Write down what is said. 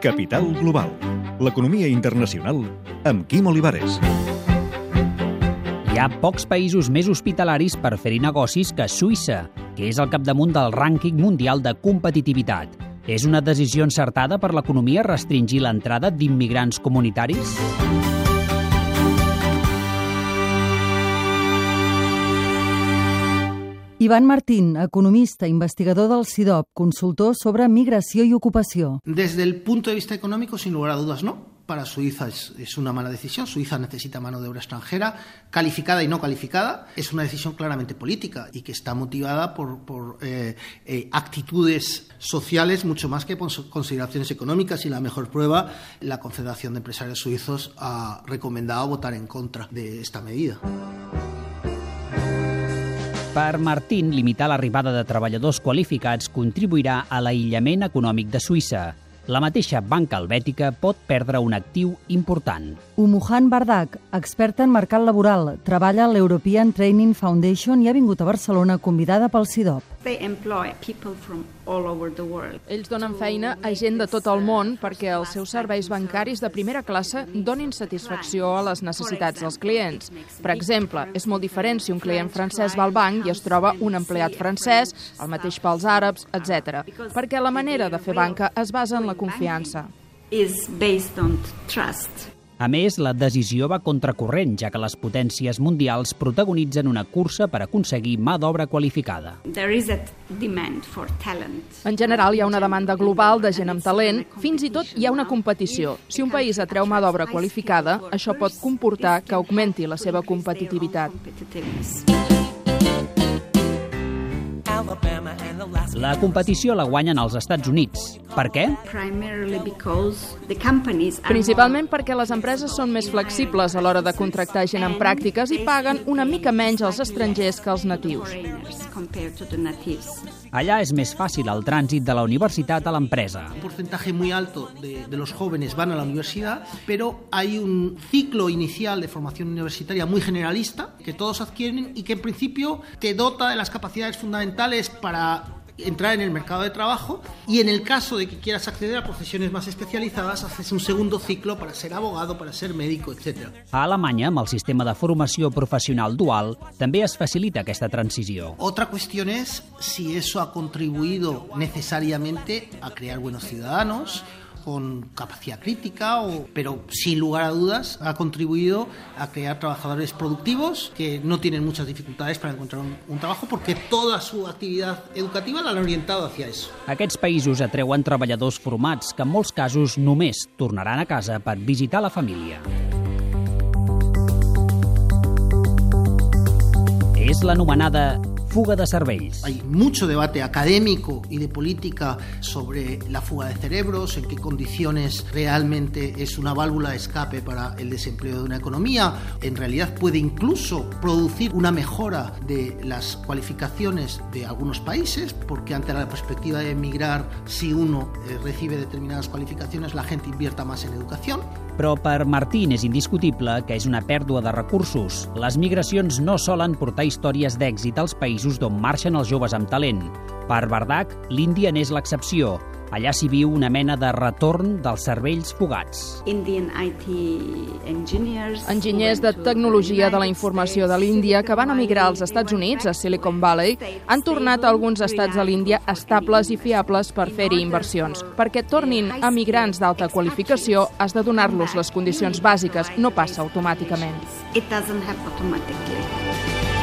Capital Global. L'economia internacional amb Quim Olivares. Hi ha pocs països més hospitalaris per fer-hi negocis que Suïssa, que és al capdamunt del rànquing mundial de competitivitat. És una decisió encertada per l'economia restringir l'entrada d'immigrants comunitaris? Ivan Martín, economista, investigador del CIDOP, consultor sobre migració i ocupació. Desde el punto de vista económico, sin lugar a dudas, no. Para Suiza es, es, una mala decisión. Suiza necesita mano de obra extranjera, calificada y no calificada. Es una decisión claramente política y que está motivada por, por eh, eh, actitudes sociales mucho más que por consideraciones económicas. Y la mejor prueba, la Confederación de Empresarios Suizos ha recomendado votar en contra de esta medida. Per Martín, limitar l'arribada de treballadors qualificats contribuirà a l'aïllament econòmic de Suïssa. La mateixa banca helvètica pot perdre un actiu important. Umuhan Bardak, experta en mercat laboral, treballa a l'European Training Foundation i ha vingut a Barcelona convidada pel CIDOP. Ells donen feina a gent de tot el món perquè els seus serveis bancaris de primera classe donin satisfacció a les necessitats dels clients. Per exemple, és molt diferent si un client francès va al banc i es troba un empleat francès, el mateix pels àrabs, etc. Perquè la manera de fer banca es basa en la confiança. A més, la decisió va contracorrent, ja que les potències mundials protagonitzen una cursa per aconseguir mà d'obra qualificada. En general, hi ha una demanda global de gent amb talent, fins i tot hi ha una competició. Si un país atreu mà d'obra qualificada, això pot comportar que augmenti la seva competitivitat. La competició la guanyen els Estats Units. Per què? Principalment perquè les empreses són més flexibles a l'hora de contractar gent en pràctiques i paguen una mica menys als estrangers que als natius. Allà és més fàcil el trànsit de la universitat a l'empresa. Un porcentaje muy alto de, de los jóvenes van a la universidad, pero hay un ciclo inicial de formación universitaria muy generalista que todos adquieren y que en principio te dota de las capacidades fundamentales para entrar en el mercado de trabajo y en el caso de que quieras acceder a profesiones más especializadas haces un segundo ciclo para ser abogado, para ser médico, etc. A Alemanya, amb el sistema de formació professional dual, també es facilita aquesta transició. Otra cuestión es si eso ha contribuido necesariamente a crear buenos ciudadanos, con capacidad crítica, o, pero sin lugar a dudas ha contribuido a crear trabajadores productivos que no tienen muchas dificultades para encontrar un, un trabajo porque toda su actividad educativa la han orientado hacia eso. Aquests països atreuen treballadors formats que en molts casos només tornaran a casa per visitar la família. És l'anomenada fuga de. Hay mucho debate académico y de política sobre la fuga de cerebros, en qué condiciones realmente es una válvula de escape para el desempleo de una economía. En realidad puede incluso producir una mejora de las cualificaciones de algunos países, porque ante la perspectiva de emigrar, si uno eh, recibe determinadas cualificaciones, la gente invierta más en educación. Però per Martín és indiscutible que és una pèrdua de recursos. Les migracions no solen portar històries d'èxit als països d'on marxen els joves amb talent. Per Bardac, l'Índia n'és l'excepció. Allà s'hi viu una mena de retorn dels cervells fugats. Enginyers de tecnologia de la informació de l'Índia que van emigrar als Estats Units, a Silicon Valley, han tornat a alguns estats de l'Índia estables i fiables per fer-hi inversions. Perquè tornin a migrants d'alta qualificació, has de donar-los les condicions bàsiques, no passa automàticament. It doesn't happen automatically.